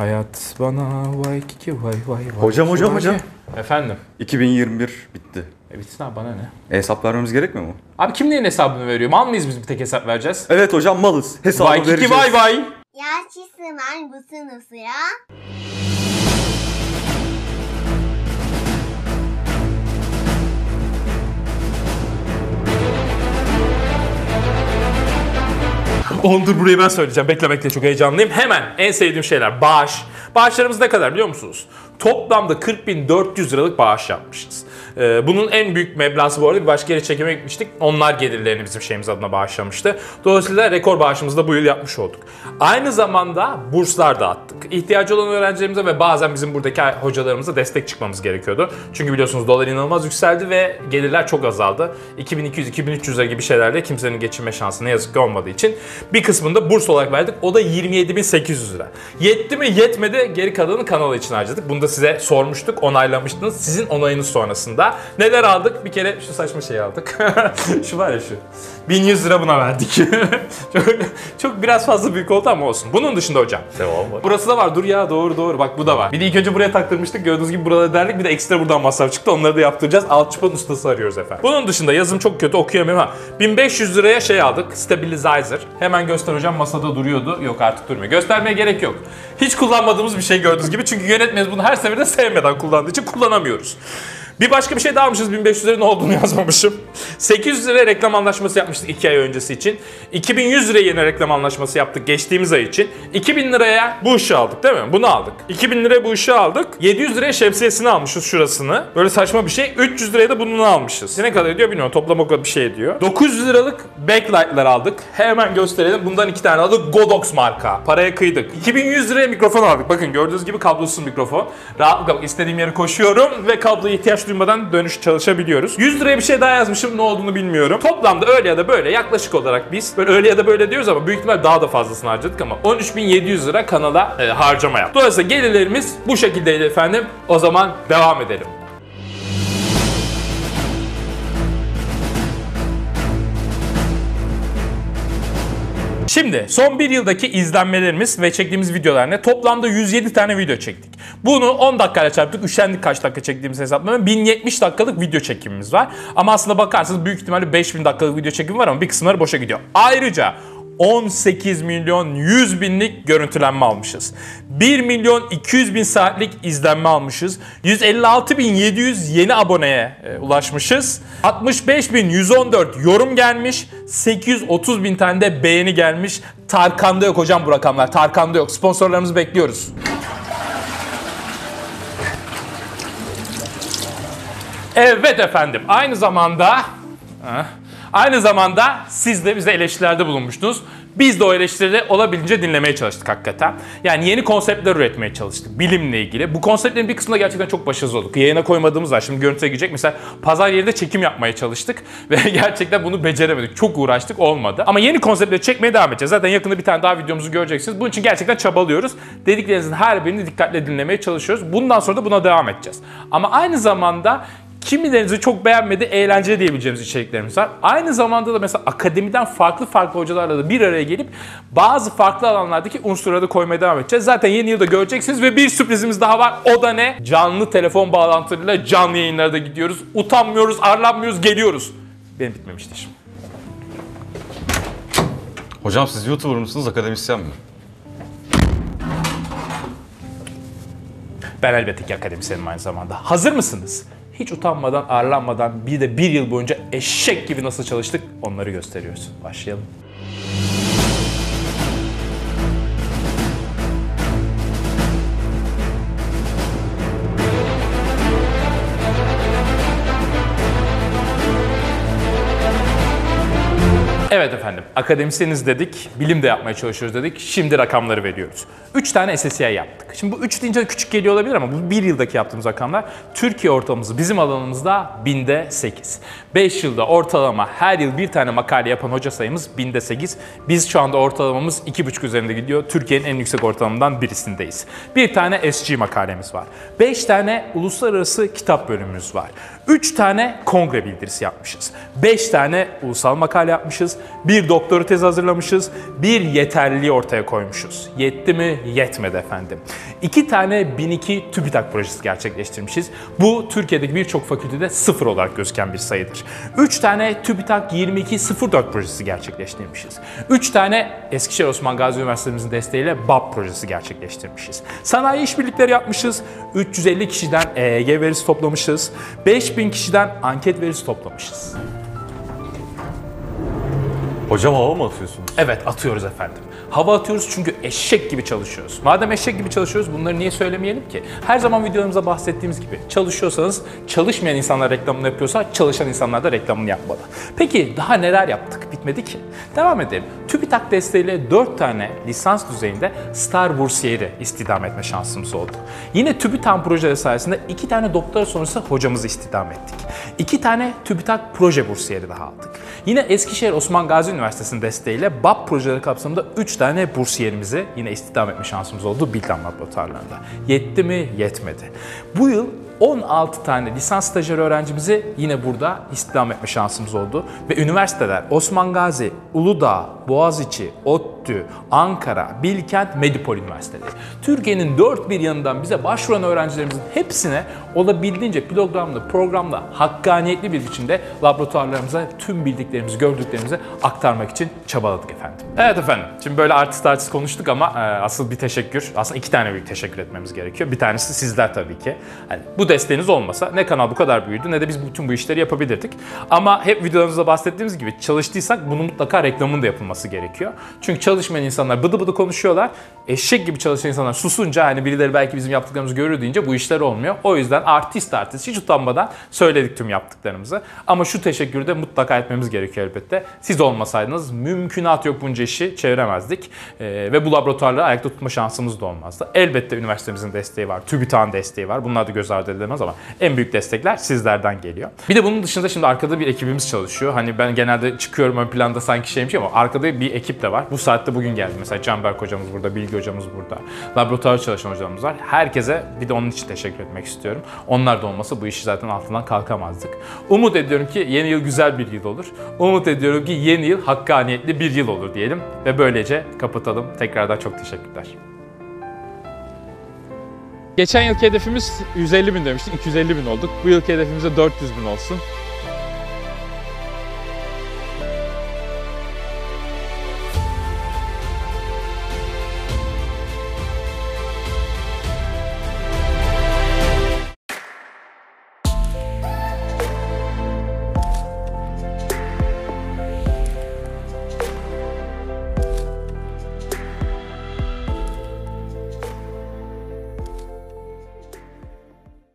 Hayat bana vay kiki vay vay vay. Hocam hocam hocam. Efendim. 2021 bitti. E bitsin abi bana ne? E, hesap vermemiz gerekmiyor mu? Abi kim neyin hesabını veriyor? Mal mıyız biz bir tek hesap vereceğiz? Evet hocam malız. Hesabı vay vereceğiz. Vay kiki vay vay. Ya çizim hangisi nasıl ya? Ondur burayı ben söyleyeceğim. Beklemekte çok heyecanlıyım. Hemen en sevdiğim şeyler bağış. Bağışlarımız ne kadar biliyor musunuz? Toplamda 40.400 liralık bağış yapmışız. Ee, bunun en büyük meblağı bu arada bir başka yere çekime gitmiştik. Onlar gelirlerini bizim şeyimiz adına bağışlamıştı. Dolayısıyla rekor bağışımızı da bu yıl yapmış olduk. Aynı zamanda burslar dağıttık. İhtiyacı olan öğrencilerimize ve bazen bizim buradaki hocalarımıza destek çıkmamız gerekiyordu. Çünkü biliyorsunuz dolar inanılmaz yükseldi ve gelirler çok azaldı. 2200-2300 lira gibi şeylerle kimsenin geçinme şansı ne yazık ki olmadığı için bir kısmını da burs olarak verdik. O da 27.800 lira. Yetti mi yetmedi geri kalanını kanal için harcadık. Bunu da size sormuştuk, onaylamıştınız. Sizin onayınız sonrasında neler aldık? Bir kere şu saçma şeyi aldık. şu var ya şu. 1100 lira buna verdik. çok, çok biraz fazla büyük oldu ama olsun. Bunun dışında hocam. Devam var. Burası da var. Dur ya doğru doğru. Bak bu da var. Bir de ilk önce buraya taktırmıştık. Gördüğünüz gibi burada derdik. Bir de ekstra buradan masraf çıktı. Onları da yaptıracağız. Alçıpan ustası arıyoruz efendim. Bunun dışında yazım çok kötü okuyamıyorum ha. 1500 liraya şey aldık. Stabilizer. Hemen göster hocam. Masada duruyordu. Yok artık durmuyor. Göstermeye gerek yok. Hiç kullanmadığımız bir şey gördüğünüz gibi. Çünkü yönetmeniz bunu her seferinde sevmeden kullandığı için kullanamıyoruz. Bir başka bir şey daha almışız 1500 lira ne olduğunu yazmamışım. 800 lira reklam anlaşması yapmıştık 2 ay öncesi için. 2100 liraya yeni reklam anlaşması yaptık geçtiğimiz ay için. 2000 liraya bu ışığı aldık değil mi? Bunu aldık. 2000 liraya bu ışığı aldık. 700 liraya şemsiyesini almışız şurasını. Böyle saçma bir şey. 300 liraya da bunu almışız. Ne kadar ediyor bilmiyorum. Toplam o kadar bir şey ediyor. 900 liralık backlight'lar aldık. Hemen gösterelim. Bundan iki tane aldık. Godox marka. Paraya kıydık. 2100 liraya mikrofon aldık. Bakın gördüğünüz gibi kablosuz mikrofon. Rahatlıkla istediğim yere koşuyorum ve kabloya ihtiyaç duymadan dönüş çalışabiliyoruz. 100 liraya bir şey daha yazmışım. Ne olduğunu bilmiyorum. Toplamda öyle ya da böyle yaklaşık olarak biz böyle öyle ya da böyle diyoruz ama büyük ihtimal daha da fazlasını harcadık ama 13.700 lira kanala e, harcama yaptık. Dolayısıyla gelirlerimiz bu şekildeydi efendim. O zaman devam edelim. Şimdi son bir yıldaki izlenmelerimiz ve çektiğimiz videolar ne? Toplamda 107 tane video çektik. Bunu 10 dakikayla çarptık. Üşendik kaç dakika çektiğimiz hesaplama. 1070 dakikalık video çekimimiz var. Ama aslında bakarsanız büyük ihtimalle 5000 dakikalık video çekimi var ama bir kısımları boşa gidiyor. Ayrıca 18 milyon 100 binlik görüntülenme almışız. 1 milyon 200 bin saatlik izlenme almışız. 156 bin 700 yeni aboneye e, ulaşmışız. 65 bin 114 yorum gelmiş. 830 bin tane de beğeni gelmiş. Tarkan'da yok hocam bu rakamlar. Tarkan'da yok. Sponsorlarımızı bekliyoruz. Evet efendim. Aynı zamanda Heh. Aynı zamanda siz de bize eleştirilerde bulunmuştunuz. Biz de o eleştirileri olabildiğince dinlemeye çalıştık hakikaten. Yani yeni konseptler üretmeye çalıştık bilimle ilgili. Bu konseptlerin bir kısmında gerçekten çok başarılı olduk. Yayına koymadığımız var. Şimdi görüntüye girecek. Mesela pazar yerinde çekim yapmaya çalıştık. Ve gerçekten bunu beceremedik. Çok uğraştık olmadı. Ama yeni konseptleri çekmeye devam edeceğiz. Zaten yakında bir tane daha videomuzu göreceksiniz. Bunun için gerçekten çabalıyoruz. Dediklerinizin her birini dikkatle dinlemeye çalışıyoruz. Bundan sonra da buna devam edeceğiz. Ama aynı zamanda Kimilerinizi çok beğenmedi, eğlenceli diyebileceğimiz içeriklerimiz var. Aynı zamanda da mesela akademiden farklı farklı hocalarla da bir araya gelip bazı farklı alanlardaki unsurları da koymaya devam edeceğiz. Zaten yeni yılda göreceksiniz ve bir sürprizimiz daha var. O da ne? Canlı telefon bağlantılarıyla canlı yayınlara da gidiyoruz. Utanmıyoruz, arlanmıyoruz, geliyoruz. Benim bitmemişti işim. Hocam siz YouTuber mısınız akademisyen mi? Ben elbette ki akademisyenim aynı zamanda. Hazır mısınız? Hiç utanmadan, arlanmadan bir de bir yıl boyunca eşek gibi nasıl çalıştık onları gösteriyoruz. Başlayalım. Evet efendim, akademisyeniz dedik, bilim de yapmaya çalışıyoruz dedik. Şimdi rakamları veriyoruz. 3 tane SSCI yaptık. Şimdi bu 3 deyince küçük geliyor olabilir ama bu 1 yıldaki yaptığımız rakamlar Türkiye ortalamamız bizim alanımızda binde 8. 5 yılda ortalama her yıl bir tane makale yapan hoca sayımız binde 8. Biz şu anda ortalamamız 2,5 üzerinde gidiyor. Türkiye'nin en yüksek ortalamadan birisindeyiz. Bir tane SG makalemiz var. 5 tane uluslararası kitap bölümümüz var. 3 tane kongre bildirisi yapmışız. 5 tane ulusal makale yapmışız. Bir doktora tez hazırlamışız. Bir yeterliliği ortaya koymuşuz. Yetti mi? Yetmedi efendim. İki tane 1002 TÜBİTAK projesi gerçekleştirmişiz. Bu Türkiye'deki birçok fakültede sıfır olarak gözüken bir sayıdır. 3 tane TÜBİTAK 2204 projesi gerçekleştirmişiz. 3 tane Eskişehir Osman Gazi Üniversitemizin desteğiyle BAP projesi gerçekleştirmişiz. Sanayi işbirlikleri yapmışız. 350 kişiden EEG verisi toplamışız. 5000 kişiden anket verisi toplamışız. Hocam hava mı atıyorsunuz? Evet atıyoruz efendim. Hava atıyoruz çünkü eşek gibi çalışıyoruz. Madem eşek gibi çalışıyoruz bunları niye söylemeyelim ki? Her zaman videolarımızda bahsettiğimiz gibi çalışıyorsanız çalışmayan insanlar reklamını yapıyorsa çalışan insanlar da reklamını yapmalı. Peki daha neler yaptık? Bitmedi ki. Devam edelim. TÜBİTAK desteğiyle 4 tane lisans düzeyinde Star Bursiyeri istihdam etme şansımız oldu. Yine TÜBİTAK projeleri sayesinde 2 tane doktora sonrası hocamızı istihdam ettik. 2 tane TÜBİTAK proje bursiyeri daha aldık. Yine Eskişehir Osman Gazi Üniversitesi'nin desteğiyle BAP projeleri kapsamında 3 tane bursiyerimizi yine istihdam etme şansımız oldu Bildan laboratuvarlarında. Yetti mi? Yetmedi. Bu yıl 16 tane lisans stajyer öğrencimizi yine burada istihdam etme şansımız oldu. Ve üniversiteler Osman Gazi, Uludağ, Boğaziçi, ODTÜ, Ankara, Bilkent, Medipol Üniversiteleri. Türkiye'nin dört bir yanından bize başvuran öğrencilerimizin hepsine olabildiğince programda, programda hakkaniyetli bir biçimde laboratuvarlarımıza tüm bildiklerimizi, gördüklerimizi aktarmak için çabaladık efendim. Evet efendim, şimdi böyle artist artist konuştuk ama e, asıl bir teşekkür, aslında iki tane büyük teşekkür etmemiz gerekiyor. Bir tanesi sizler tabii ki. Hani bu desteğiniz olmasa ne kanal bu kadar büyüdü ne de biz bütün bu işleri yapabilirdik. Ama hep videolarımızda bahsettiğimiz gibi çalıştıysak bunun mutlaka reklamının da yapılması gerekiyor. Çünkü çalışmayan insanlar bıdı bıdı konuşuyorlar. Eşek gibi çalışan insanlar susunca hani birileri belki bizim yaptıklarımızı görür deyince bu işler olmuyor. O yüzden artist artist hiç utanmadan söyledik tüm yaptıklarımızı. Ama şu teşekkürü de mutlaka etmemiz gerekiyor elbette. Siz olmasaydınız mümkünat yok bunca işi çeviremezdik. Ee, ve bu laboratuvarları ayakta tutma şansımız da olmazdı. Elbette üniversitemizin desteği var, TÜBİTAK'ın desteği var. Bunlar da göz ardı edilemez ama en büyük destekler sizlerden geliyor. Bir de bunun dışında şimdi arkada bir ekibimiz çalışıyor. Hani ben genelde çıkıyorum ön planda sanki şeymiş ama arkada bir ekip de var. Bu saatte bugün geldi. Mesela Canberk hocamız burada, Bilgi hocamız burada. Laboratuvar çalışan hocamız var. Herkese bir de onun için teşekkür etmek istiyorum. Onlar da olmasa bu işi zaten altından kalkamazdık. Umut ediyorum ki yeni yıl güzel bir yıl olur. Umut ediyorum ki yeni yıl hakkaniyetli bir yıl olur diyelim. Ve böylece kapatalım. Tekrardan çok teşekkürler. Geçen yılki hedefimiz 150 bin demiştik, 250 bin olduk. Bu yılki hedefimiz de 400 bin olsun.